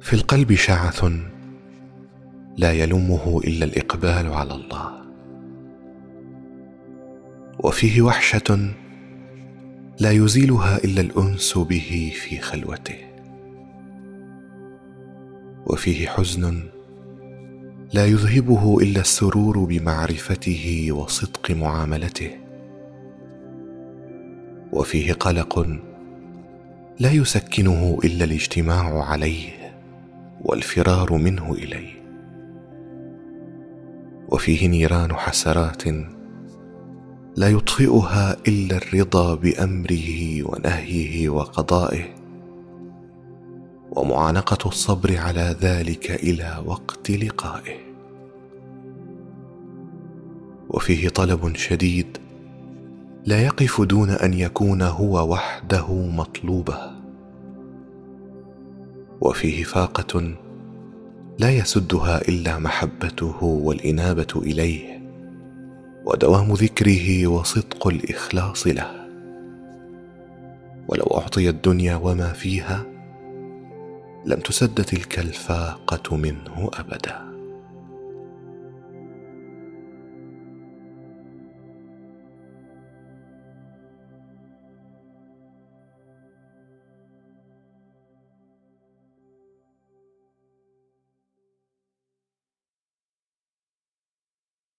في القلب شعث لا يلمه إلا الإقبال على الله. وفيه وحشة لا يزيلها إلا الأنس به في خلوته. وفيه حزن لا يذهبه إلا السرور بمعرفته وصدق معاملته. وفيه قلق لا يسكنه إلا الاجتماع عليه. والفرار منه اليه وفيه نيران حسرات لا يطفئها إلا الرضا بأمره ونهيه وقضائه. ومعانقة الصبر على ذلك إلى وقت لقائه. وفيه طلب شديد لا يقف دون أن يكون هو وحده مطلوبه. وفيه فاقه لا يسدها إلا محبته والإنابة إليه ودوام ذكره وصدق الإخلاص له. ولو أعطي الدنيا وما فيها لم تسد تلك الفاقة منه أبدا.